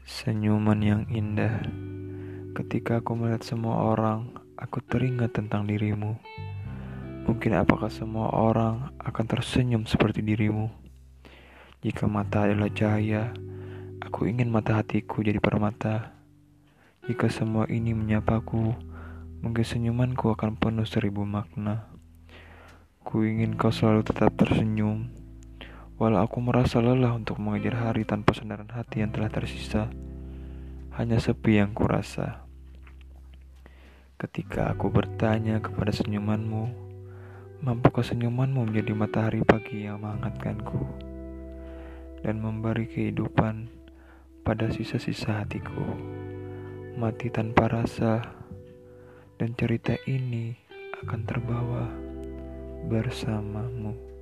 Senyuman yang indah. Ketika aku melihat semua orang, aku teringat tentang dirimu. Mungkin apakah semua orang akan tersenyum seperti dirimu? Jika mata adalah cahaya, aku ingin mata hatiku jadi permata. Jika semua ini menyapaku, mungkin senyumanku akan penuh seribu makna. Ku ingin kau selalu tetap tersenyum Walau aku merasa lelah untuk mengejar hari tanpa sandaran hati yang telah tersisa, hanya sepi yang kurasa. Ketika aku bertanya kepada senyumanmu, mampukah senyumanmu menjadi matahari pagi yang menghangatkanku dan memberi kehidupan pada sisa-sisa hatiku, mati tanpa rasa, dan cerita ini akan terbawa bersamamu.